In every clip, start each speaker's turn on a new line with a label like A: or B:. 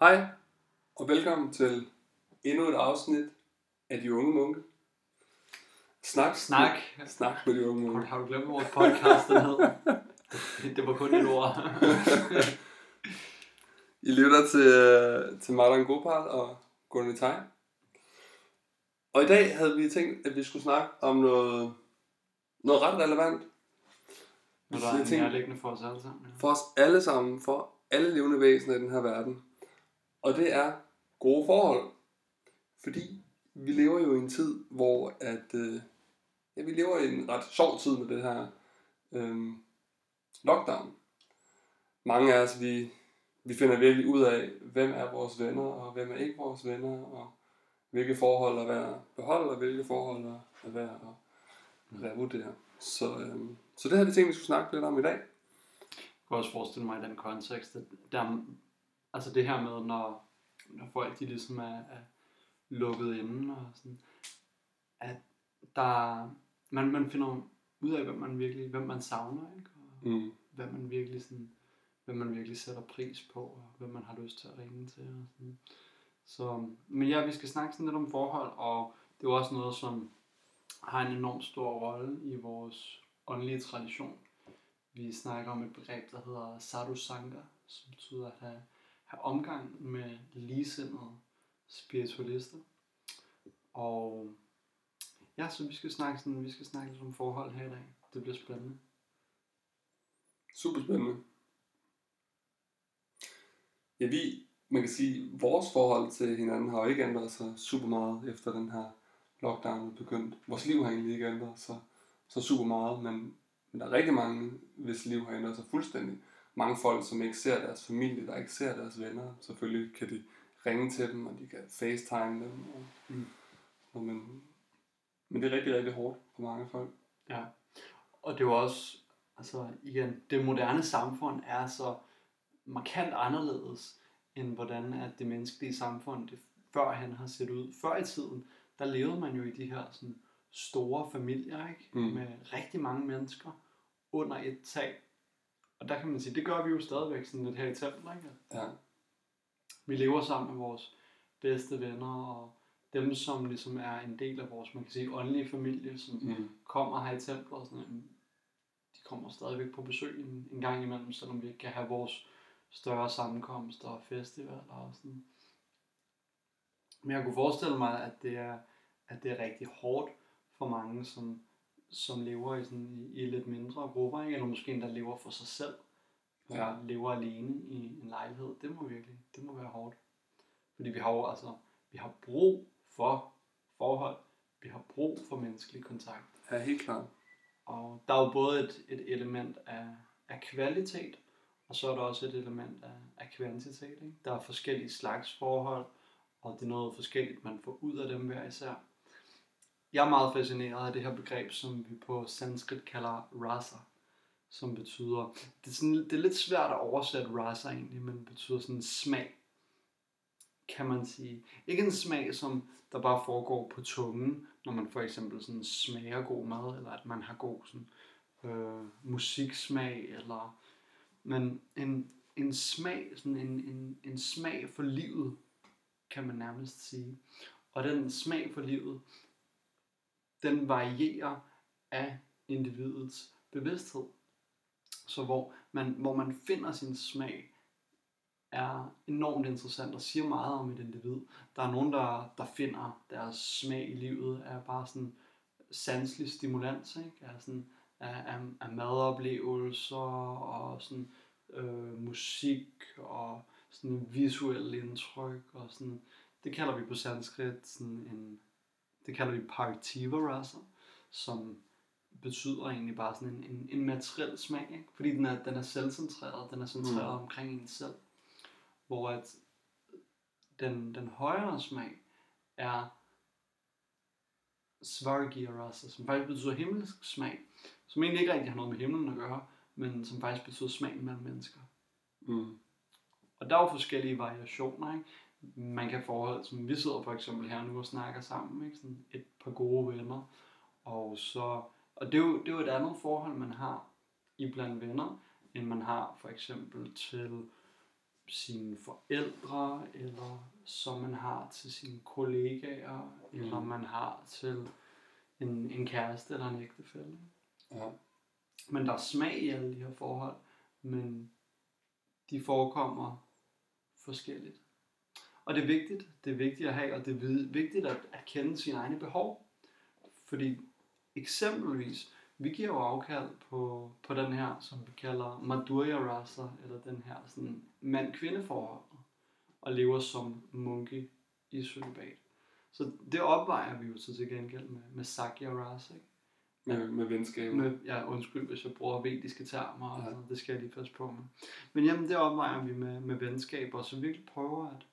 A: Hej, og velkommen til endnu et afsnit af De Unge Munke. Snak.
B: Snak.
A: Snak med de unge munke.
B: har du glemt, vores podcast den hed? Det, var kun et ord.
A: I lytter til, øh, til Marlon Gopal og Gunnar Tai. Og i dag havde vi tænkt, at vi skulle snakke om noget, noget ret relevant. Så
B: der er nærliggende for os alle sammen. Ja.
A: For os alle sammen, for alle levende væsener i den her verden. Og det er gode forhold. Fordi vi lever jo i en tid, hvor at, øh, ja, vi lever i en ret sjov tid med det her øh, lockdown. Mange af os, vi, vi finder virkelig ud af, hvem er vores venner, og hvem er ikke vores venner, og hvilke forhold er værd at beholde, og hvilke forhold er er værd at revurdere. Så, øh, så det her er det ting, vi skulle snakke lidt om i dag.
B: Jeg kan også forestille mig i den kontekst, at der, altså det her med, når, når folk de ligesom er, er lukket inde og sådan, at der, man, man finder ud af, hvem man virkelig, hvem man savner, ikke? Og
A: Mm.
B: hvad man virkelig sådan, hvad man virkelig sætter pris på, og hvem man har lyst til at ringe til. Og sådan. Så, men ja, vi skal snakke sådan lidt om forhold, og det er også noget, som har en enormt stor rolle i vores åndelige tradition. Vi snakker om et begreb, der hedder sadhu sangha, som betyder at have, have omgang med ligesindede spiritualister. Og ja, så vi skal snakke sådan, vi skal snakke lidt om forhold her i dag. Det bliver spændende.
A: Super spændende. Ja, vi, man kan sige, vores forhold til hinanden har jo ikke ændret sig super meget efter den her lockdown er begyndt. Vores liv har egentlig ikke ændret sig så super meget, men, men der er rigtig mange, hvis liv har ændret sig fuldstændig. Mange folk, som ikke ser deres familie, der ikke ser deres venner. Selvfølgelig kan de ringe til dem, og de kan facetime dem. Og,
B: Mm.
A: og men, men det er rigtig, rigtig hårdt for mange folk.
B: Ja, og det er jo også, altså igen, det moderne samfund er så markant anderledes, end hvordan at det menneskelige samfund det førhen har set ud. Før i tiden, der levede man jo i de her sådan, store familier, ikke?
A: Mm.
B: med rigtig mange mennesker under et tag. Og der kan man sige, det gør vi jo stadigvæk sådan lidt her i templet. Ikke?
A: Ja.
B: Vi lever sammen med vores bedste venner, og dem, som ligesom er en del af vores, man kan sige, åndelige familie, som
A: Mm.
B: kommer her i templet og sådan noget, de kommer stadigvæk på besøg en, en gang imellem, selvom vi ikke kan have vores større sammenkomster og festivaler og sådan. Men jeg kunne forestille mig, at det er, at det er rigtig hårdt for mange, som, som lever i, sådan, i, lidt mindre grupper, ikke? eller måske endda lever for sig selv,
A: Ja.
B: ja. lever alene i en lejlighed. Det må virkelig, det må være hårdt. Fordi vi har jo altså, vi har brug for forhold, vi har brug for menneskelig kontakt.
A: Ja, helt klart.
B: Og der er jo både et, et element af, af kvalitet, og så er der også et element af, af kvantitet. Ikke? Der er forskellige slags forhold, og det er noget forskelligt, man får ud af dem hver især. Jeg er meget fascineret af det her begreb, som vi på sanskrit kalder rasa, som betyder, det er, sådan, det er lidt svært at oversætte rasa egentlig, men det betyder sådan smag, kan man sige. Ikke en smag, som der bare foregår på tungen, når man for eksempel sådan smager god mad, eller at man har god sådan, øh, musiksmag, eller, men en, en smag, sådan en, en, en smag for livet, kan man nærmest sige. Og den smag for livet, den varierer af individets bevidsthed. Så hvor man, hvor man finder sin smag, er enormt interessant og siger meget om et individ. Der er nogen, der, der finder deres smag i livet er bare sådan sanselig stimulans, ikke? Er sådan, af, af, af madoplevelser og sådan øh, musik og sådan visuelle indtryk og sådan, det kalder vi på sanskrit sådan en, det kalder vi partiva rasa, som betyder egentlig bare sådan en, en, en materiel smag, ikke? fordi den er, den er selvcentreret, den er centreret
A: Mm.
B: omkring en selv, hvor at den, den højere smag er svargya rasa, som faktisk betyder himmelsk smag, som egentlig ikke rigtig har noget med himlen at gøre, men som faktisk betyder smag mellem mennesker.
A: Mm.
B: Og der er jo forskellige variationer, ikke? Man kan forholde, som vi sidder for eksempel her nu og snakker sammen, ikke? Sådan et par gode venner. Og så, og det er, jo, det er jo et andet forhold, man har i blandt venner, end man har for eksempel til sine forældre, eller som man har til sine kollegaer, mm. eller man har til en, en kæreste eller en ægtefælle.
A: Ja.
B: Men der er smag i alle de her forhold, men de forekommer forskelligt. Og det er vigtigt, det er vigtigt at have, og det er vigtigt at, at kende sine egne behov. Fordi eksempelvis, vi giver jo afkald på, på den her, som vi kalder Madhurya Rasa, eller den her sådan mand-kvinde forhold, og lever som munke i celibat. Så det opvejer vi jo så til gengæld med, med Sakya Rasa, ikke?
A: Med, med venskaber.
B: Med, ja, undskyld, hvis jeg bruger vediske termer, og sådan, det skal jeg lige passe på med. Men jamen, det opvejer vi med, med venskaber, så virkelig prøver at,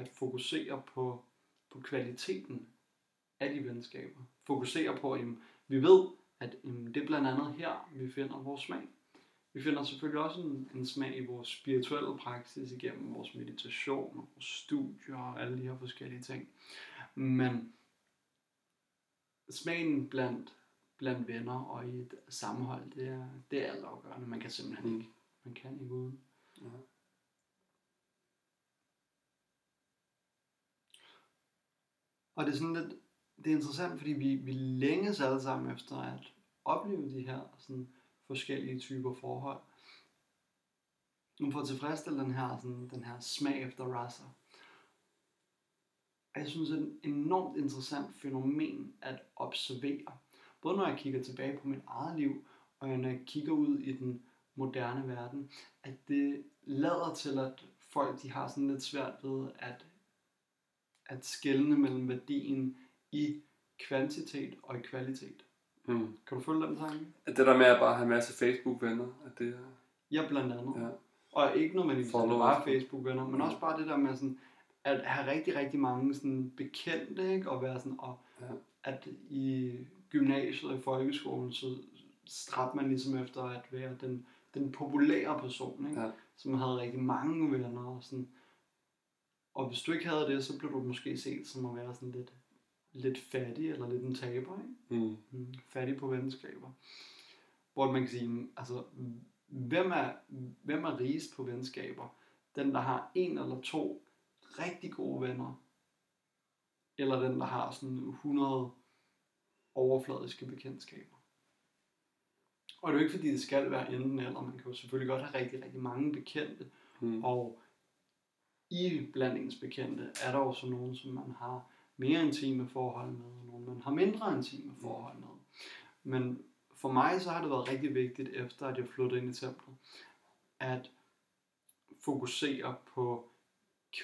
B: at fokusere på, på kvaliteten af de venskaber. Fokusere på, at vi ved, at jamen, det er blandt andet her, vi finder vores smag. Vi finder selvfølgelig også en, en smag i vores spirituelle praksis igennem vores meditation, vores studier og alle de her forskellige ting. Men smagen blandt blandt venner og i et sammenhold, det er, det er altafgørende. Man kan simpelthen ikke. Man kan ikke uden. Ja. Og det er sådan lidt, det er interessant, fordi vi, vi længes alle sammen efter at opleve de her sådan forskellige typer forhold. Nu får tilfredsstille den her, sådan, den her smag efter rasa. Jeg synes, det er et enormt interessant fænomen at observere både når jeg kigger tilbage på mit eget liv, og når jeg kigger ud i den moderne verden, at det lader til, at folk de har sådan lidt svært ved at, at skelne mellem værdien i kvantitet og i kvalitet. Mm. Kan du følge den tanke?
A: At det der med at bare have masser af Facebook-venner, at det er...
B: Ja, blandt andet. Ja. Og ikke nødvendigvis at bare Facebook-venner, men også bare det der med sådan, at have rigtig, rigtig mange sådan bekendte, ikke? og være sådan, og ja. at i gymnasiet og i folkeskolen, så stræbte man ligesom efter at være den, den populære person, ikke? Ja. som havde rigtig mange venner. Og, sådan. Og hvis du ikke havde det, så blev du måske set som at være sådan lidt, lidt fattig, eller lidt en taber. Ikke? Mm. Mm, fattig på venskaber. Hvor man kan sige, altså, hvem er, hvem er rigest på venskaber? Den, der har en eller to rigtig gode venner, eller den, der har sådan 100 overfladiske bekendtskaber. Og det er jo ikke fordi, det skal være enten eller. Man kan jo selvfølgelig godt have rigtig, rigtig mange bekendte. Mm. Og i blandingens bekendte er der jo så nogen, som man har mere intime forhold med, og nogen man har mindre intime forhold med. Men for mig så har det været rigtig vigtigt, efter at jeg flyttede ind i templet, at fokusere på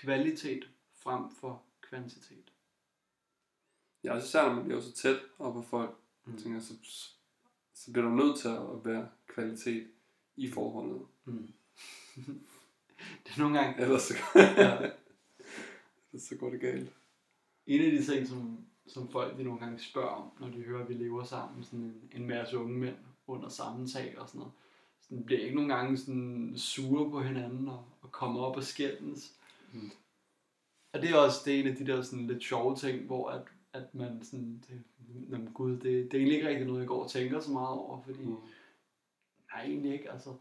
B: kvalitet frem for kvantitet.
A: Ja, og især når man bliver så tæt op på folk, mm. tænker, så, så bliver der nødt til at være kvalitet i forholdet. Mm.
B: det er nogle gange...
A: Ellers så, ja. Ellers så går det galt.
B: En af de ting, som, som folk de nogle gange spørger om, når de hører, at vi lever sammen, sådan en, en masse unge mænd under samme tag og sådan noget, sådan, bliver ikke nogle gange sådan sure på hinanden og, og kommer op og skændes. Mm. Og det er også det er en af de der sådan lidt sjove ting, hvor at at man sådan, det, jamen, gud, det, det er egentlig ikke rigtig noget, jeg går og tænker så meget over, fordi, mm. nej, egentlig ikke, altså,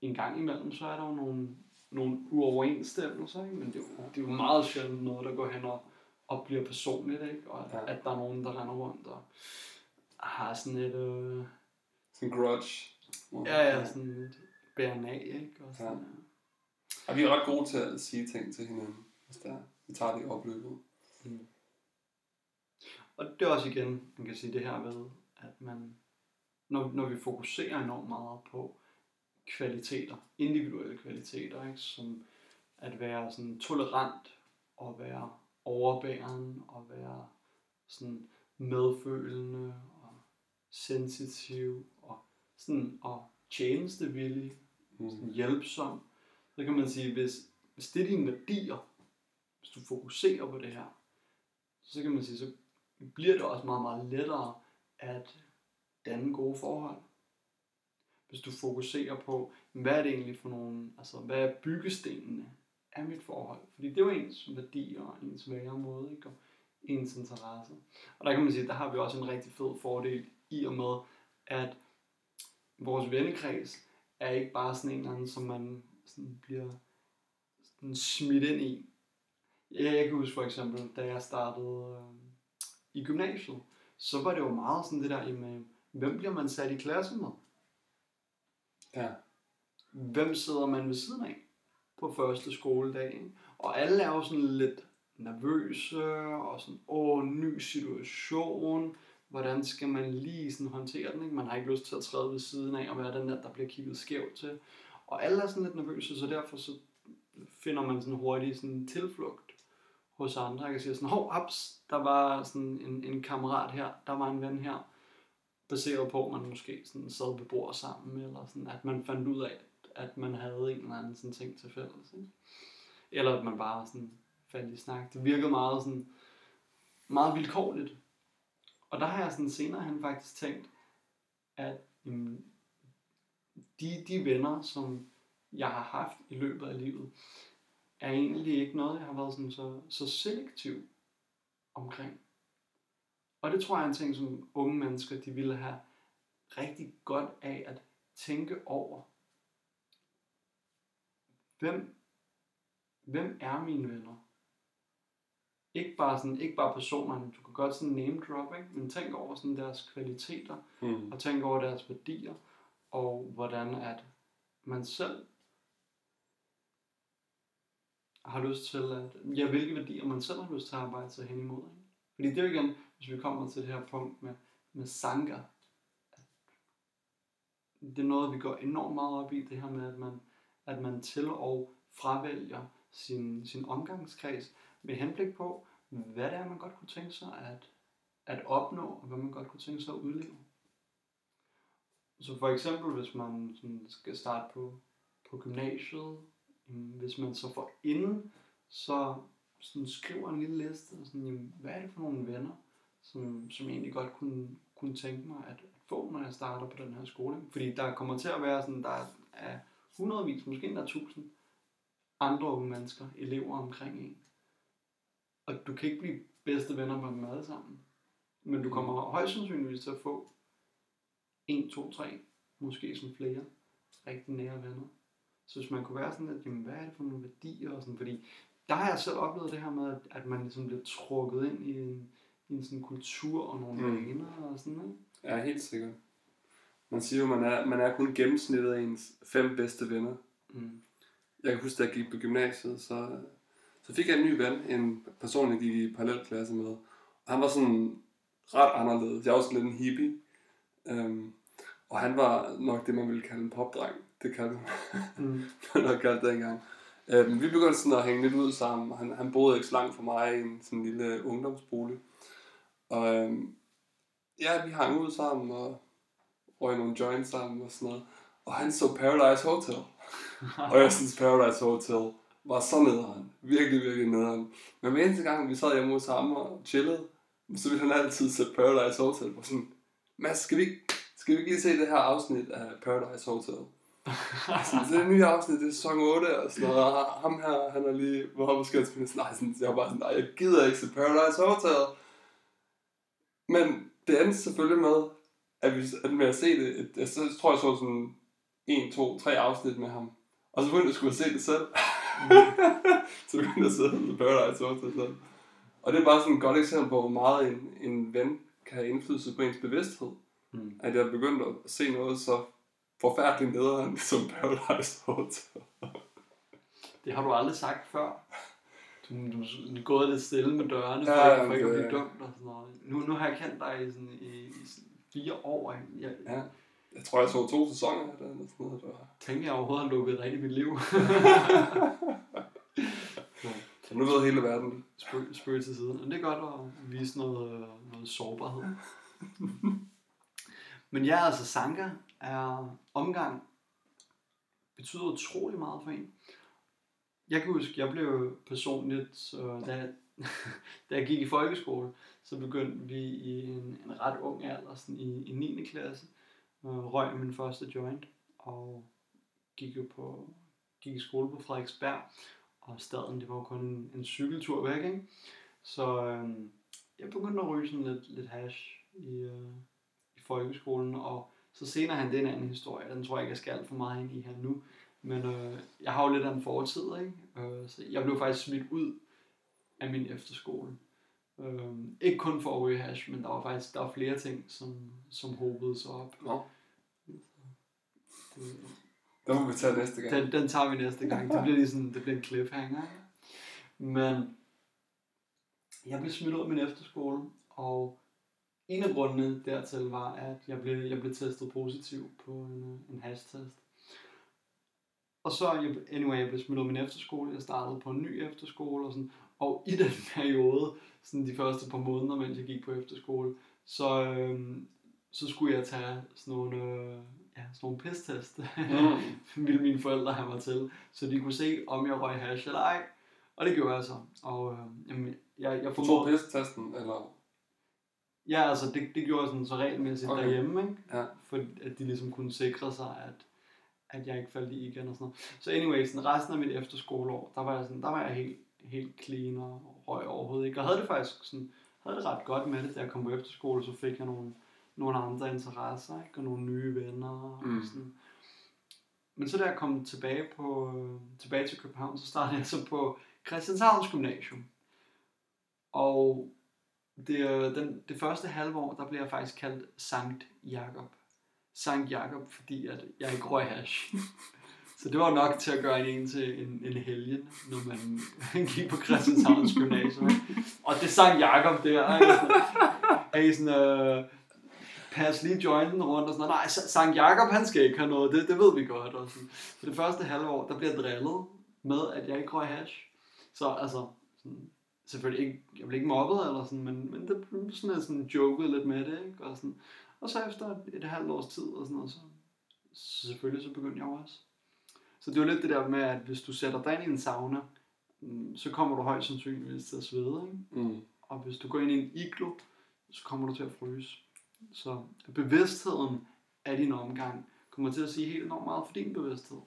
B: en gang imellem, så er der jo nogle, nogle uoverensstemmelser, ikke? men det er, jo, det er jo meget sjældent noget, der går hen og, og bliver personligt, ikke? og at, ja. at der er nogen, der render rundt og har sådan et... Øh,
A: sådan grudge.
B: Ja, ja, sådan lidt bæren af, ikke? Og sådan, ja.
A: ja. Og vi er ret gode til at sige ting til hinanden, hvis der, vi tager det i opløbet. Mm.
B: Og det er også igen, man kan sige det her ved, at man, når, når vi fokuserer enormt meget på kvaliteter, individuelle kvaliteter, ikke, som at være sådan tolerant og være overbærende og være sådan medfølende og sensitiv og sådan og tjenestevillig, mm. sådan hjælpsom, så kan man sige, hvis, hvis det er dine værdier, hvis du fokuserer på det her, så kan man sige, så bliver det også meget, meget lettere at danne gode forhold. Hvis du fokuserer på, hvad er det egentlig for nogle, altså hvad er byggestenene af mit forhold? Fordi det er jo ens værdi og ens væremåde, ikke? Og ens interesse. Og der kan man sige, der har vi også en rigtig fed fordel i og med, at vores vennekreds er ikke bare sådan en eller anden, som man sådan bliver sådan smidt ind i. Jeg, jeg kan huske for eksempel, da jeg startede øh, i gymnasiet, så var det jo meget sådan det der, jamen, hvem bliver man sat i klasse med?
A: Ja.
B: Hvem sidder man ved siden af på første skoledag? ikke? Og alle er jo sådan lidt nervøse, og sådan, åh, ny situation, hvordan skal man lige sådan håndtere den? Ikke? Man har ikke lyst til at træde ved siden af og være den der, der bliver kigget skævt til. Og alle er sådan lidt nervøse, så derfor så finder man sådan hurtigt sådan tilflugt hos andre. Jeg kan sige sådan, hov, ups, der var sådan en, en kammerat her, der var en ven her, baseret på, at man måske sådan sad ved bord sammen, eller sådan, at man fandt ud af, at man havde en eller anden sådan ting til fælles. Ikke? Eller at man bare sådan faldt i snak. Det virkede meget sådan, meget vilkårligt. Og der har jeg sådan senere han faktisk tænkt, at jamen, de, de venner, som jeg har haft i løbet af livet, er egentlig ikke noget, jeg har været sådan så, så selektiv omkring. Og det tror jeg er en ting, som unge mennesker, de ville have rigtig godt af at tænke over. Hvem, hvem er mine venner? Ikke bare, sådan, ikke bare personerne, du kan godt sådan name drop, ikke? men tænk over sådan deres kvaliteter,
A: Mm.
B: og tænk over deres værdier, og hvordan at man selv har lyst til at, ja, hvilke værdier man selv har lyst til at arbejde sig hen imod. Ikke? Fordi det er jo igen, hvis vi kommer til det her punkt med, med sanker, det er noget, vi går enormt meget op i, det her med, at man, at man til og fravælger sin, sin omgangskreds med henblik på, hvad det er, man godt kunne tænke sig at, at opnå, og hvad man godt kunne tænke sig at udleve. Så for eksempel, hvis man sådan skal starte på, på gymnasiet, mm, hvis man så får inden, så sådan skriver en lille liste, og sådan, jamen, hvad er det for nogle venner, som, som jeg egentlig godt kunne, kunne tænke mig at, få, når jeg starter på den her skole. Fordi der kommer til at være sådan, der er hundredvis, måske endda tusind andre unge mennesker, elever omkring en. Og du kan ikke blive bedste venner med dem alle sammen. Men du kommer højst sandsynligvis til at få 1, 2, 3, måske sådan flere rigtig nære venner. Så hvis man kunne være sådan at jamen hvad er det for nogle værdier og sådan, fordi der har jeg selv oplevet det her med, at, man ligesom bliver trukket ind i en, en sådan kultur og nogle
A: Mm.
B: vaner og sådan noget.
A: Ja, helt sikkert. Man siger jo, man er, man er kun gennemsnittet af ens fem bedste venner.
B: Mm.
A: Jeg kan huske, da jeg gik på gymnasiet, så, så fik jeg en ny ven, en person, jeg gik i parallelklasse med. Og han var sådan ret anderledes. Jeg var også lidt en hippie. Um, og han var nok det, man ville kalde en popdreng. Det kaldte man
B: Mm.
A: man nok kaldt dengang. Um, vi begyndte sådan at hænge lidt ud sammen. Han, han boede ikke så langt fra mig i en sådan lille ungdomsbolig. Og um, ja, vi hang ud sammen og røg nogle joints sammen og sådan noget. Og han så Paradise Hotel. og jeg synes, Paradise Hotel var så nederen. Virkelig, virkelig nederen. Men hver eneste gang, vi sad hjemme hos ham og chillede, så ville han altid sætte Paradise Hotel på sådan, Mads, skal vi, skal vi ikke lige se det her afsnit af Paradise Hotel? sådan, det er nye afsnit, det er sæson 8 og sådan noget. Og ham her, han er lige, hvor han måske sådan, nej, sådan, jeg var bare sådan, nej, jeg gider ikke se Paradise Hotel. Men det endte selvfølgelig med, at, vi, at med at se det, et, jeg, så tror jeg så sådan 1, 2, 3 afsnit med ham. Og så begyndte jeg skulle se det selv. så begyndte jeg at sidde med Paradise Hotel selv. Og det er bare sådan et godt eksempel på, hvor meget en, en ven kan have indflydelse på ens bevidsthed.
B: Mm.
A: At jeg begyndte at se noget så forfærdeligt nederen som Paradise Hotel.
B: Det har du aldrig sagt før. Gået lidt stille med dørene, for,
A: Ja,
B: for ikke at blive dømt og sådan noget. Nu, nu har jeg kendt dig i, sådan, i, i sådan fire år. Jeg,
A: Ja. Jeg tror, jeg så to sæsoner af det, eller sådan noget. Det var.
B: tænker, jeg overhovedet har lukket i mit liv.
A: Så nu ved hele verden.
B: Spøg, spøg til siden. Og det er godt at vise noget, noget sårbarhed. Men ja, altså Sanka er omgang betyder utrolig meget for en. Jeg kan huske, jeg blev personligt, så da, da jeg gik i folkeskole, så begyndte vi i en, en ret ung alder, sådan i, i 9. klasse, øh, røg min første joint, og gik jo på, gik i skole på Frederiksberg, og staden, det var jo kun en, en cykeltur væk, ikke? Så øh, jeg begyndte at ryge sådan lidt, lidt hash i, øh, i folkeskolen, og så senere han, det er en anden historie, den tror jeg ikke, jeg skal alt for meget ind i her nu, men øh, jeg har jo lidt af en fortid, ikke? Øh, så jeg blev faktisk smidt ud af min efterskole. Øh, ikke kun for at hash, men der var faktisk der var flere ting, som, som hobede sig op.
A: Nå,
B: Det,
A: det må vi tage næste gang.
B: den, den tager vi næste gang. Det bliver lige sådan, det bliver en cliffhanger. Men jeg blev smidt ud af min efterskole, og en af grundene dertil var, at jeg blev, jeg blev testet positiv på en, øh, en hashtest. Og så, jeg, anyway, jeg blev smidt ud af min efterskole. Jeg startede på en ny efterskole, og, sådan, og i den periode, sådan de første par måneder, mens jeg gik på efterskole, så, øhm, så skulle jeg tage sådan nogle, øh, ja, sådan nogle pistest.
A: Mm.
B: ville mine forældre have mig til, så de kunne se, om jeg røg hash eller ej. Og det gjorde jeg så. Og øh, jamen, jeg, jeg
A: Du tog pestesten, eller?
B: Ja, altså det, det gjorde jeg sådan så regelmæssigt
A: okay.
B: derhjemme, ikke?
A: Ja.
B: For at de ligesom kunne sikre sig, at, at jeg ikke faldt i igen og sådan noget. Så anyway, sådan resten af mit efterskoleår, der var jeg, sådan, der var jeg helt, helt clean og røg overhovedet ikke. Og havde det faktisk sådan, havde det ret godt med det, da jeg kom på efterskole, så fik jeg nogle, nogle andre interesser, ikke? Og nogle nye venner og
A: Mm.
B: sådan. Men så da jeg kom tilbage, på, tilbage til København, så startede jeg så på Christianshavns Gymnasium. Og det, den, det første halve år, der blev jeg faktisk kaldt Sankt Jakob. Sankt Jakob, fordi at jeg ikke røg hash. Så det var nok til at gøre en til en, en helgen, når man gik på Christianshavns Gymnasium. Og det Sankt Jakob der, er I sådan, øh, pas lige jointen rundt og sådan noget. Nej, Sankt Jakob, han skal ikke have noget, det, det ved vi godt. Og sådan. Så det første halve år, der bliver jeg drillet med, at jeg ikke røg hash. Så altså, sådan, selvfølgelig ikke, jeg blev ikke mobbet eller sådan, men, men det blev sådan, sådan joket lidt med det, ikke? Og, sådan, og så efter et, halvt års tid og sådan noget, så, så selvfølgelig så begyndte jeg jo også. Så det var lidt det der med, at hvis du sætter dig ind i en sauna, mm, så kommer du højst sandsynligvis til at svede, ikke?
A: Mm.
B: Og hvis du går ind i en iglo, så kommer du til at fryse. Så bevidstheden af din omgang kommer til at sige helt enormt meget for din bevidsthed.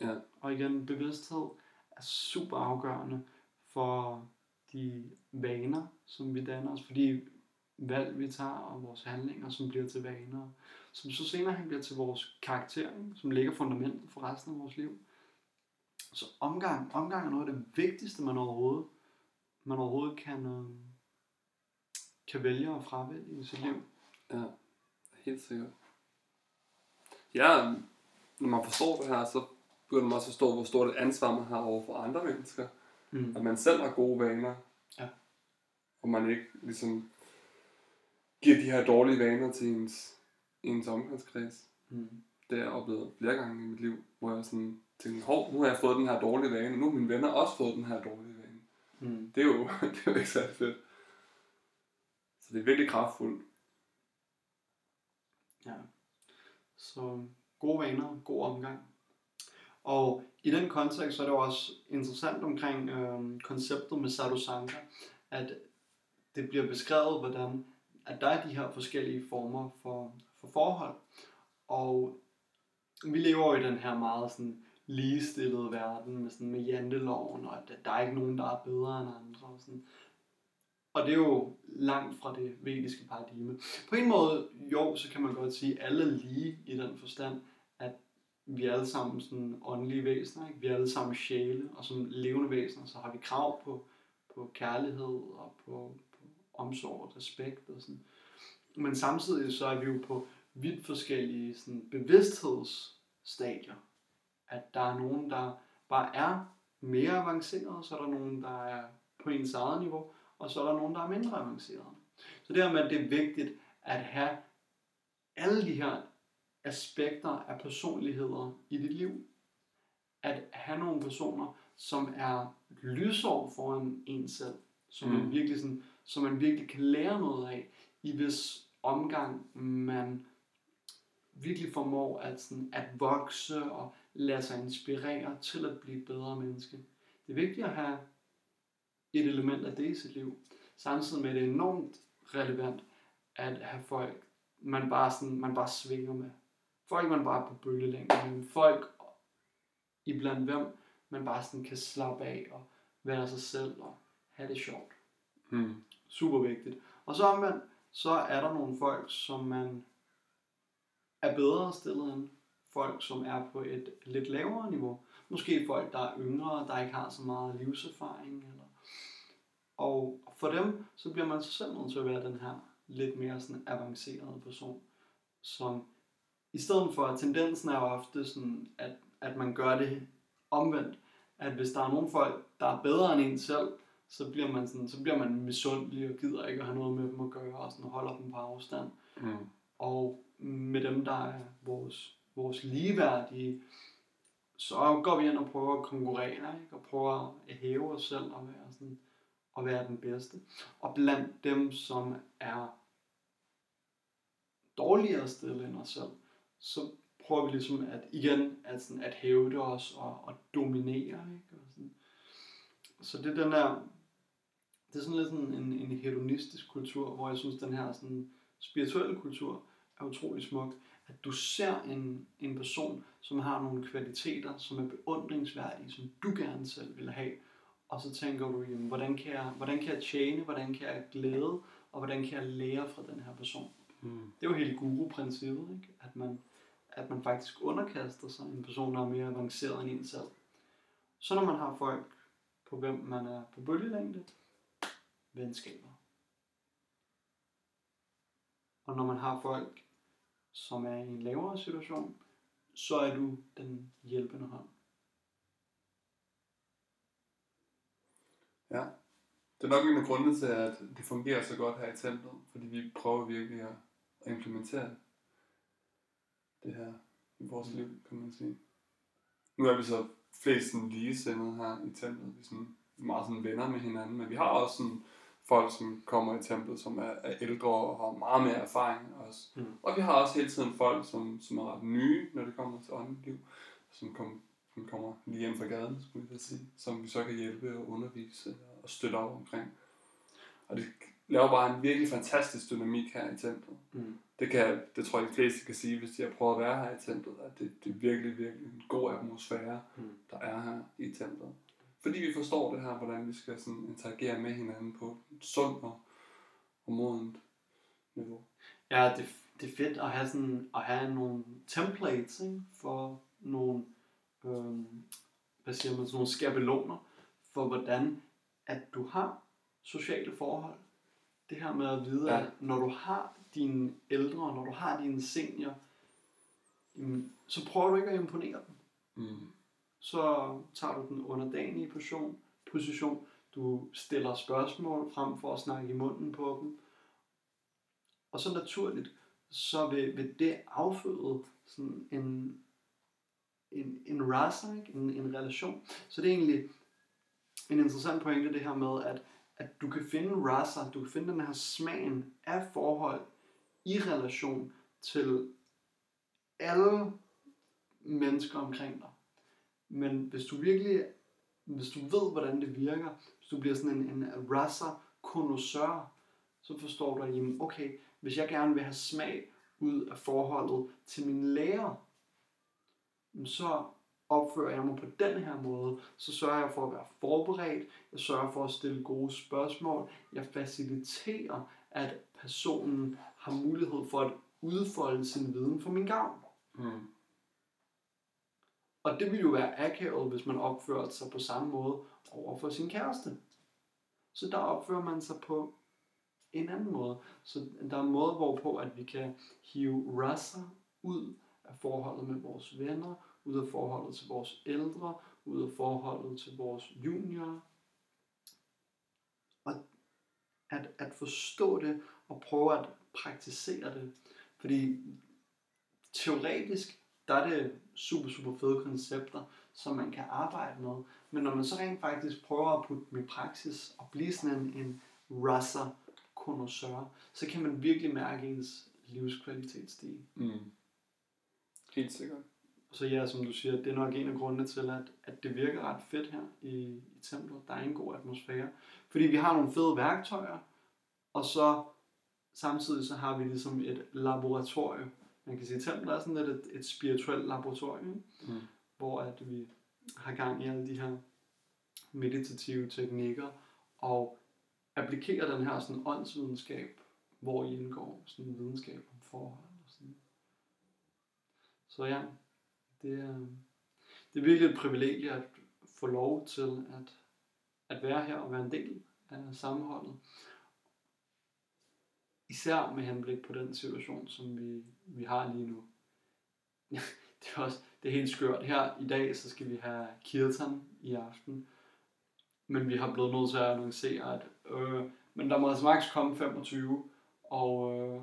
A: Ja.
B: Og igen, bevidsthed er super afgørende for de vaner, som vi danner os, for de valg, vi tager, og vores handlinger, som bliver til vaner, som så senere hen bliver til vores karakter, som lægger fundamentet for resten af vores liv. Så omgang, omgang er noget af det vigtigste, man overhovedet, man overhovedet kan, øh, kan vælge at fravælge i sit liv.
A: Ja, helt sikkert. Ja, når man forstår det her, så begynder man også at forstå, hvor stort et ansvar man har over for andre mennesker.
B: Mm.
A: At man selv har gode vaner.
B: Ja.
A: Og man ikke ligesom giver de her dårlige vaner til ens, ens omgangskreds.
B: Mm.
A: Det har jeg oplevet flere gange i mit liv, hvor jeg sådan tænkte, hov, nu har jeg fået den her dårlige vane, nu har mine venner også fået den her dårlige vane.
B: Mm.
A: Det er jo, det er jo ikke særlig fedt. Så det er virkelig kraftfuldt.
B: Ja. Så gode vaner, god omgang. Og i den kontekst så er det jo også interessant omkring øh, konceptet med sadhusanga, at det bliver beskrevet, hvordan at der er de her forskellige former for, for forhold. Og vi lever jo i den her meget sådan ligestillede verden med, sådan med janteloven, og at der er ikke nogen, der er bedre end andre. Og, sådan. og det er jo langt fra det vediske paradigme. På en måde, jo, så kan man godt sige, at alle er lige i den forstand, at vi er alle sammen sådan åndelige væsener, ikke? vi er alle sammen sjæle, og som levende væsener, så har vi krav på, på kærlighed og på, på omsorg og respekt og sådan. Men samtidig så er vi jo på vidt forskellige sådan, bevidsthedsstadier. At der er nogen, der bare er mere avancerede, så er der nogen, der er på ens eget niveau, og så er der nogen, der er mindre avancerede. Så det her med, at det er vigtigt at have alle de her aspekter af personligheder i dit liv. At have nogle personer, som er lysår foran en selv, som, mm.
A: Mm.
B: virkelig sådan, som man virkelig kan lære noget af, i hvis omgang man virkelig formår at, sådan, at vokse og lade sig inspirere til at blive et bedre menneske. Det er vigtigt at have et element af det i sit liv. Samtidig med, at det er enormt relevant at have folk, man bare, sådan, man bare svinger med. Folk, man bare er på bølgelængde med. Folk, iblandt hvem man bare sådan kan slappe af og være sig selv og have det sjovt.
A: Mm.
B: Super vigtigt. Og så omvendt, så er der nogle folk, som man er bedre stillet end folk, som er på et lidt lavere niveau. Måske folk, der er yngre, der ikke har så meget livserfaring. Eller... Og for dem, så bliver man så selv nødt til at være den her lidt mere sådan avancerede person, som i stedet for, at tendensen er jo ofte sådan, at, at man gør det omvendt, at hvis der er nogle folk, der er bedre end en selv, så bliver man, sådan, så bliver man misundelig og gider ikke at have noget med dem at gøre, og sådan holder dem på afstand.
A: Mm.
B: Og med dem, der er vores, vores ligeværdige, så går vi ind og prøver at konkurrere, ikke? og prøver at hæve os selv og være, sådan, og være den bedste. Og blandt dem, som er dårligere stillet end os selv, så prøver vi ligesom at igen at, sådan, at hæve det os og, og dominere. Ikke? Og sådan. Så det er den der, det er sådan lidt sådan en, en hedonistisk kultur, hvor jeg synes, den her sådan spirituelle kultur er utrolig smuk. At du ser en, en person, som har nogle kvaliteter, som er beundringsværdige, som du gerne selv vil have. Og så tænker du, jamen, hvordan, kan jeg, hvordan kan jeg tjene, hvordan kan jeg glæde, og hvordan kan jeg lære fra den her person.
A: Mm.
B: Det er jo hele guru-princippet, ikke? At, man, at man faktisk underkaster sig en person, der er mere avanceret end en selv. Så når man har folk, på hvem man er på bølgelængde, venskaber. Og når man har folk, som er i en lavere situation, så er du den hjælpende hånd.
A: Ja. Det er nok en af grundene til, at det fungerer så godt her i templet, fordi vi prøver virkelig at implementere det her i vores liv, kan man sige. Nu er vi så flest sådan ligesindede her i templet. Vi er sådan meget sådan venner med hinanden, men vi har også sådan folk, som kommer i templet, som er, er ældre og har meget mere erfaring også.
B: Mm.
A: Og vi har også hele tiden folk, som, som er ret nye, når det kommer til åndeligt liv, som, kom, som kommer lige hjem fra gaden, skulle jeg sige, som vi så kan hjælpe og undervise og støtte op omkring. Og det laver bare en virkelig fantastisk dynamik her i templet.
B: Mm.
A: Det, kan, det tror jeg, de fleste kan sige, hvis de har prøvet at være her i templet, at det, det er virkelig, virkelig en god atmosfære,
B: Mm.
A: der er her i templet. Fordi vi forstår det her, hvordan vi skal sådan interagere med hinanden på et sundt og, og modent niveau.
B: Ja, det, det er fedt at have, sådan, at have nogle templates ikke? for nogle, øhm, hvad siger man, sådan nogle skabeloner for hvordan at du har sociale forhold. Det her med at vide,
A: Ja.
B: at når du har dine ældre, når du har dine senior, så prøver du ikke at imponere dem.
A: Mm.
B: Så tager du den underdanige position, position. Du stiller spørgsmål frem for at snakke i munden på dem. Og så naturligt, så vil, vil det afføde sådan en, en, en rasa. En, en relation. Så det er egentlig en interessant pointe, det her med, at, at du kan finde rasa, du kan finde den her smagen af forhold i relation til alle mennesker omkring dig. Men hvis du virkelig, hvis du ved, hvordan det virker, hvis du bliver sådan en, en rasser, connoisseur, så forstår du, at jamen, okay, hvis jeg gerne vil have smag ud af forholdet til min lærer, så opfører jeg mig på den her måde, så sørger jeg for at være forberedt, jeg sørger for at stille gode spørgsmål, jeg faciliterer, at personen har mulighed for at udfolde sin viden for min gavn.
A: Mm.
B: Og det ville jo være akavet, hvis man opførte sig på samme måde over for sin kæreste. Så der opfører man sig på en anden måde. Så der er en måde, hvorpå at vi kan hive rasser ud af forholdet med vores venner, ud af forholdet til vores ældre, ud af forholdet til vores juniorer. Og at, at forstå det og prøve at praktisere det. Fordi teoretisk, der er det super, super fede koncepter, som man kan arbejde med. Men når man så rent faktisk prøver at putte dem i praksis og blive sådan en, en rasa connoisseur, så kan man virkelig mærke ens livskvalitet stige.
A: Mm. Helt sikkert.
B: Så ja, som du siger, det er nok en af grundene til, at, at det virker ret fedt her i, i templet. Der er en god atmosfære. Fordi vi har nogle fede værktøjer, og så samtidig så har vi ligesom et laboratorium. Man kan sige, templet er sådan lidt et, et spirituelt laboratorium?
A: Mm.
B: hvor at vi har gang i alle de her meditative teknikker, og applikerer den her sådan åndsvidenskab, hvor i indgår sådan videnskab om forhold. Og sådan. Så ja, Det er, det er virkelig et privilegie at få lov til at, at være her og være en del af sammenholdet. Især med henblik på den situation, som vi, vi har lige nu. det er også det er helt skørt. Her i dag, så skal vi have kirtan i aften. Men vi har blevet nødt til at annoncere, at øh, men der må altså maks komme 25, og øh,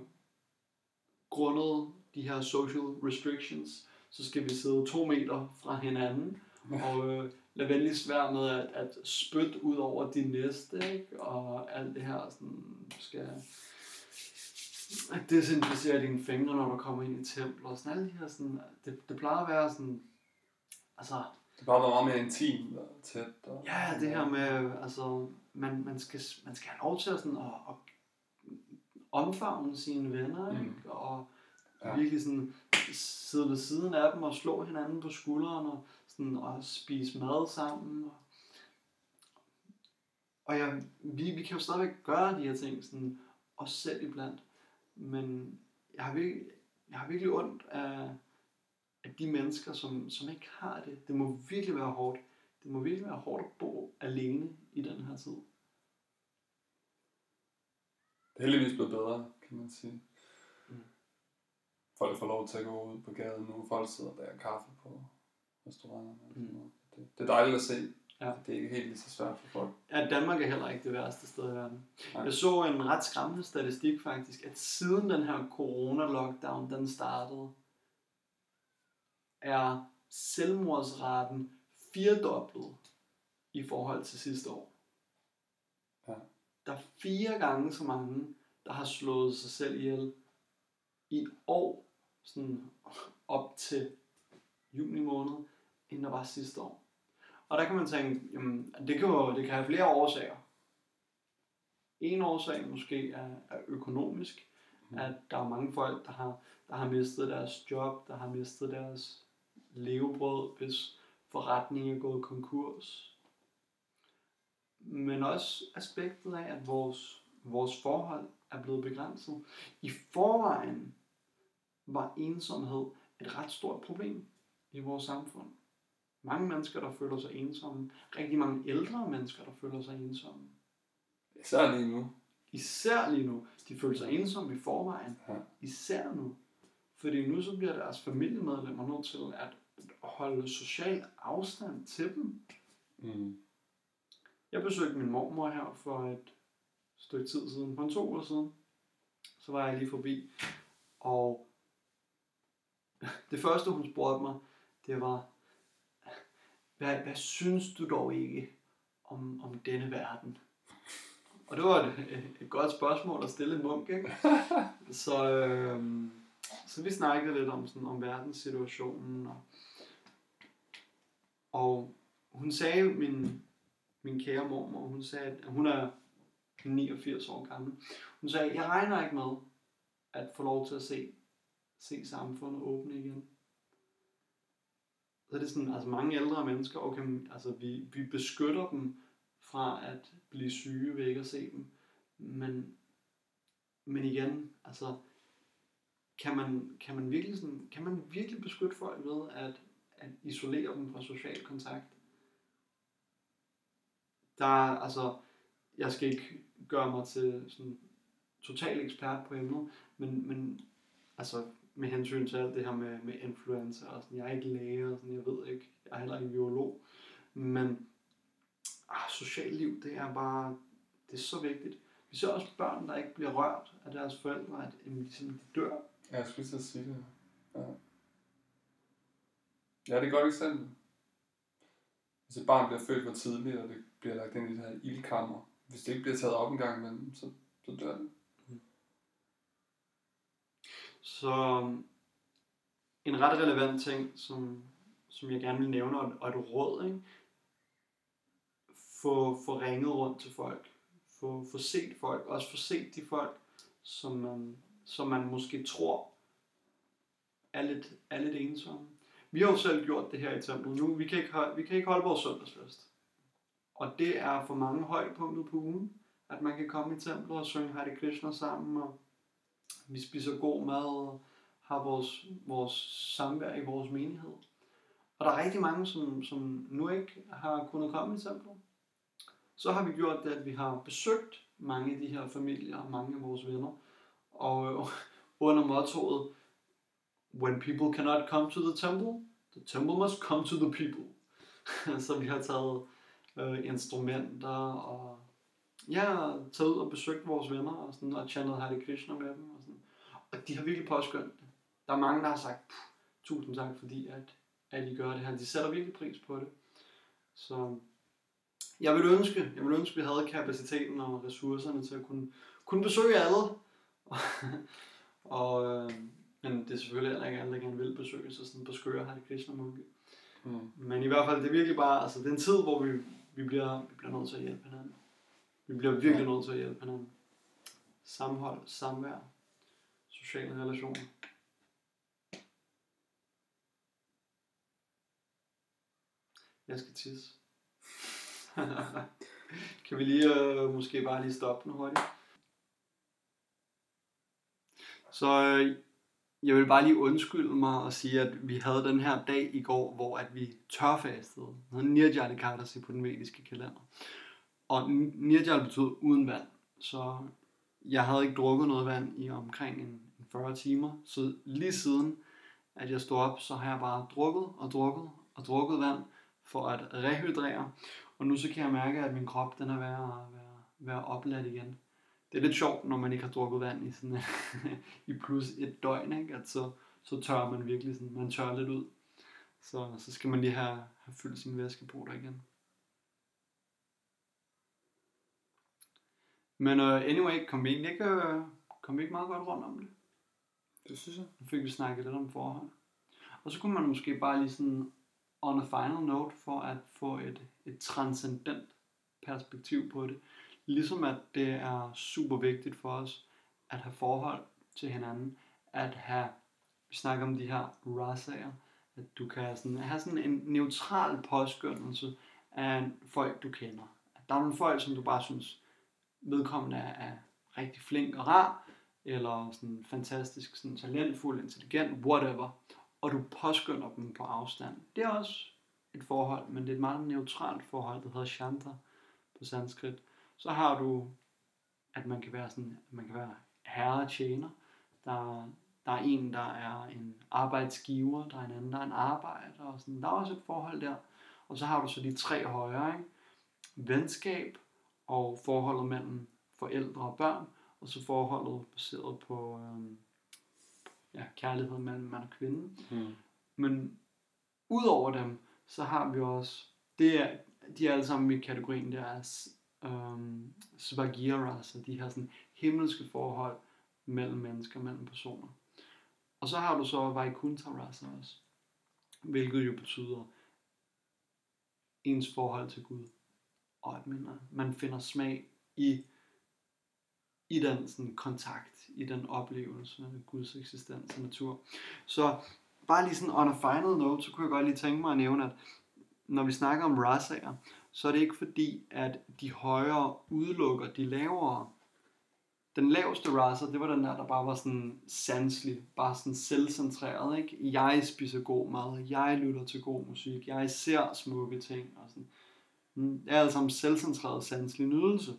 B: grundet de her social restrictions, så skal vi sidde to meter fra hinanden, og øh, lad venligst være med at, at spytte ud over de næste, ikke? og alt det her, sådan, skal at desinficere dine fingre, når du kommer ind i templer, og sådan alle de her, sådan, det, det plejer at være sådan, altså,
A: Det bare meget mere intimt og tæt. Og,
B: Ja, det her med, altså, man, man, skal, man skal have lov til at, sådan, at, at omfavne sine venner,
A: Mm.
B: ikke? Og
A: Ja.
B: virkelig sådan sidde ved siden af dem og slå hinanden på skulderen og, sådan, og spise mad sammen. Og, og ja, vi, vi kan jo stadigvæk gøre de her ting, sådan, også selv iblandt. Men jeg har virkelig, jeg har virkelig ondt af, af de mennesker, som, som ikke har det. Det må virkelig være hårdt. Det må virkelig være hårdt at bo alene i den her tid.
A: Det er heldigvis blevet bedre, kan man sige.
B: Mm.
A: Folk får lov til at gå ud på gaden nu. Folk sidder og drikker kaffe på restauranterne.
B: Mm.
A: Det, det er dejligt at se.
B: Ja.
A: Det er ikke helt lige så svært for folk.
B: Ja, Danmark er heller ikke det værste sted i verden.
A: Nej.
B: Jeg så en ret skræmmende statistik faktisk, at siden den her corona-lockdown, den startede, er selvmordsraten firedoblet i forhold til sidste år.
A: Ja.
B: Der er fire gange så mange, der har slået sig selv ihjel i et år, sådan op til juni måned, end der var sidste år. Og der kan man tænke, jamen, det kan jo det kan have flere årsager. En årsag måske er, er økonomisk,
A: Mm.
B: at der er mange folk, der har, der har mistet deres job, der har mistet deres levebrød, hvis forretningen er gået konkurs. Men også aspektet af, at vores, vores forhold er blevet begrænset. I forvejen var ensomhed et ret stort problem i vores samfund. Mange mennesker, der føler sig ensomme. Rigtig mange ældre mennesker, der føler sig ensomme.
A: Især lige nu.
B: Især lige nu. De føler sig ensomme i forvejen.
A: Ja.
B: Især nu. Fordi nu så bliver deres familiemedlemmer nødt til at holde social afstand til dem.
A: Mm.
B: Jeg besøgte min mormor her for et stykke tid siden, for en to uger siden. Så var jeg lige forbi, og det første hun spurgte mig, det var, hvad, hvad synes du dog ikke om, om denne verden? Og det var et, et godt spørgsmål at stille en munk, ikke? Så, øhm, så vi snakkede lidt om, sådan, om verdenssituationen. Og, og hun sagde, min, min kære mormor, hun sagde, at hun er 89 år gammel. Hun sagde, jeg regner ikke med at få lov til at se, se samfundet åbne igen. Så er det sådan, altså mange ældre mennesker, okay, altså vi, vi beskytter dem fra at blive syge ved ikke at se dem. Men, men igen, altså, kan man, kan man virkelig sådan, kan man virkelig beskytte folk ved at, at isolere dem fra social kontakt? Der er, altså, jeg skal ikke gøre mig til sådan total ekspert på emnet, men, men altså, med hensyn til alt det her med, med influenza og sådan, jeg er ikke læge og sådan, jeg ved ikke, jeg er heller ikke biolog, men ah, socialt liv, det er bare, det er så vigtigt. Vi ser også børn, der ikke bliver rørt af deres forældre, at jamen, ligesom, de dør.
A: Ja, jeg skulle til at sige det. Ja. ja, det er et godt eksempel. Hvis et barn bliver født for tidligt, og det bliver lagt ind i det her ildkammer, hvis det ikke bliver taget op en gang imellem, så, så dør det.
B: Så en ret relevant ting, som, som jeg gerne vil nævne, og et råd, ikke? Få, få ringet rundt til folk. Få, få set folk. Også få set de folk, som man, som man måske tror er lidt, er lidt ensomme. Vi har jo selv gjort det her i templet nu. Vi kan ikke holde, vi kan ikke holde vores søndagsfest. Og det er for mange højdepunktet på ugen, at man kan komme i templet og synge Hare Krishna sammen, og vi spiser god mad og har vores, vores samvær i vores menighed. Og der er rigtig mange, som, som nu ikke har kunnet komme i templet. Så har vi gjort det, at vi har besøgt mange af de her familier og mange af vores venner. Og under mottoet, When people cannot come to the temple, the temple must come to the people. så vi har taget øh, instrumenter og ja, taget ud og besøgt vores venner og, sådan, og chantet Hare Krishna med dem. De har virkelig påskyndt det. Der er mange, der har sagt, tusind tak, fordi at, at I gør det her. De sætter virkelig pris på det. Så jeg vil ønske, jeg vil ønske, at vi havde kapaciteten og ressourcerne til at kunne, kunne besøge alle. og, øh, men det er selvfølgelig heller ikke alle, der gerne vil besøge, så sådan på skøre har det Krishna munke. Mm. Men i hvert fald, det er virkelig bare, altså det er en tid, hvor vi, vi, bliver, vi bliver nødt til at hjælpe hinanden. Vi bliver virkelig ja. nødt til at hjælpe hinanden. Samhold, samvær, sociale relationer. Jeg skal tisse. kan vi lige øh, måske bare lige stoppe den hurtigt? Så øh, jeg vil bare lige undskylde mig og sige, at vi havde den her dag i går, hvor at vi tørfastede. Det hedder Nirjal Ekadasi på den vediske kalender. Og Nirjal betyder uden vand. Så jeg havde ikke drukket noget vand i omkring en 40 timer. Så lige siden, at jeg stod op, så har jeg bare drukket og drukket og drukket vand for at rehydrere. Og nu så kan jeg mærke, at min krop den er ved at være, være opladt igen. Det er lidt sjovt, når man ikke har drukket vand i, sådan, i plus et døgn, ikke? At så, så tør man virkelig sådan, man tør lidt ud. Så, så skal man lige have, have fyldt sin væske på der igen. Men uh, anyway, kom vi egentlig ikke, uh, kom vi ikke meget godt rundt om det?
A: Det synes jeg.
B: Nu fik vi snakket lidt om forhold. Og så kunne man måske bare lige sådan on a final note for at få et, et transcendent perspektiv på det. Ligesom at det er super vigtigt for os at have forhold til hinanden, at have, vi snakker om de her rasager, at du kan sådan, have sådan en neutral påskyndelse af folk, du kender. At der er nogle folk, som du bare synes, vedkommende er, er rigtig flink og rar, eller sådan fantastisk, sådan talentfuld, intelligent, whatever, og du påskynder dem på afstand. Det er også et forhold, men det er et meget neutralt forhold, der hedder Chandra på sanskrit. Så har du, at man kan være sådan, at man kan være herre og tjener. Der, der er en, der er en arbejdsgiver, der er en anden, der er en arbejder, og sådan. Der er også et forhold der. Og så har du så de tre højere, ikke? Venskab og forholdet mellem forældre og børn, og så forholdet baseret på øhm, ja, kærlighed mellem mand og kvinde. Mm. Men udover dem, så har vi også, det er, de er alle sammen i kategorien, der er um, Svagira, altså de her sådan himmelske forhold mellem mennesker, mellem personer. Og så har du så Vaikuntha Rasa også, hvilket jo betyder ens forhold til Gud. Og at man, man finder smag i, i den sådan, kontakt, i den oplevelse af Guds eksistens og natur. Så bare lige sådan on a final note, så kunne jeg godt lige tænke mig at nævne, at når vi snakker om rasager, så er det ikke fordi, at de højere udelukker de lavere. Den laveste raser, det var den der, der bare var sådan sanselig, bare sådan selvcentreret, ikke? Jeg spiser god mad, jeg lytter til god musik, jeg ser smukke ting, og sådan. Mm, det er altså en selvcentreret sanselig nydelse.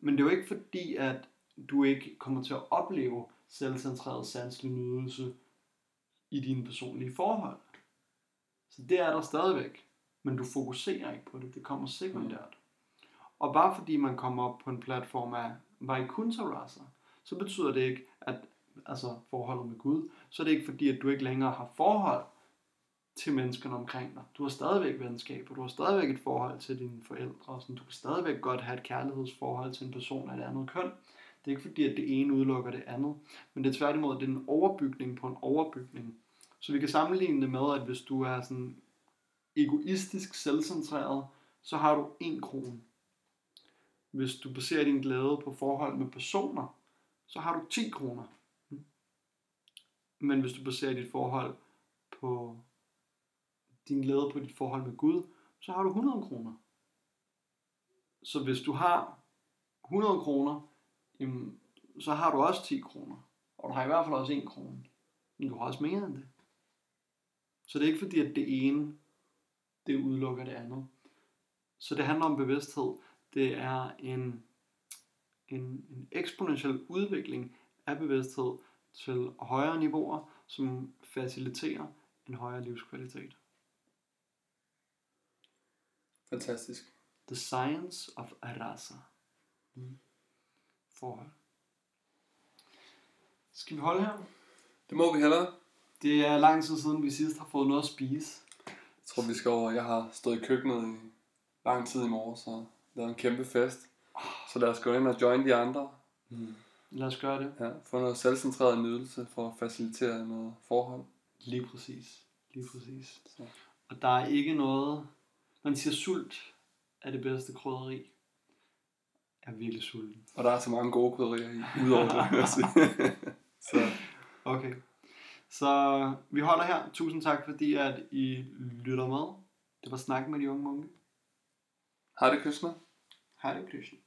B: Men det er jo ikke fordi, at du ikke kommer til at opleve selvcentreret sanselig nydelse i dine personlige forhold. Så det er der stadigvæk, men du fokuserer ikke på det, det kommer sekundært. Og bare fordi man kommer op på en platform af vajkuntarasa, så betyder det ikke, at altså forholdet med Gud, så er det ikke fordi, at du ikke længere har forhold til menneskerne omkring dig. Du har stadigvæk venskaber, du har stadigvæk et forhold til dine forældre, og sådan. du kan stadigvæk godt have et kærlighedsforhold til en person af et andet køn. Det er ikke fordi, at det ene udelukker det andet, men det er tværtimod, det er en overbygning på en overbygning. Så vi kan sammenligne det med, at hvis du er sådan egoistisk selvcentreret, så har du en krone. Hvis du baserer din glæde på forhold med personer, så har du 10 kroner. Men hvis du baserer dit forhold på din glæde på dit forhold med Gud, så har du 100 kroner. Så hvis du har 100 kroner, jamen, så har du også 10 kroner. Og du har i hvert fald også 1 krone. Men du har også mere end det. Så det er ikke fordi, at det ene, det udelukker det andet. Så det handler om bevidsthed. Det er en, en, en eksponentiel udvikling af bevidsthed til højere niveauer, som faciliterer en højere livskvalitet.
A: Fantastisk.
B: The Science of Arasa. Mm. Forhold. Skal vi holde her?
A: Det må vi hellere.
B: Det er lang tid siden, vi sidst har fået noget at spise.
A: Jeg tror, vi skal over. Jeg har stået i køkkenet i lang tid i morges og lavet en kæmpe fest. Så lad os gå ind og join de andre.
B: Mm. Lad os gøre det.
A: Ja, få noget selvcentreret nydelse for at facilitere noget forhold.
B: Lige præcis. Lige præcis.
A: Så.
B: Og der er ikke noget... Man siger sult er det bedste krydderi. Jeg er virkelig sulten.
A: Og der er så mange gode krydderier i, udover det, så
B: Okay. Så vi holder her. Tusind tak, fordi at I lytter med. Det var Snak med de unge munke.
A: har det kysner.
B: Hej det, Krishna.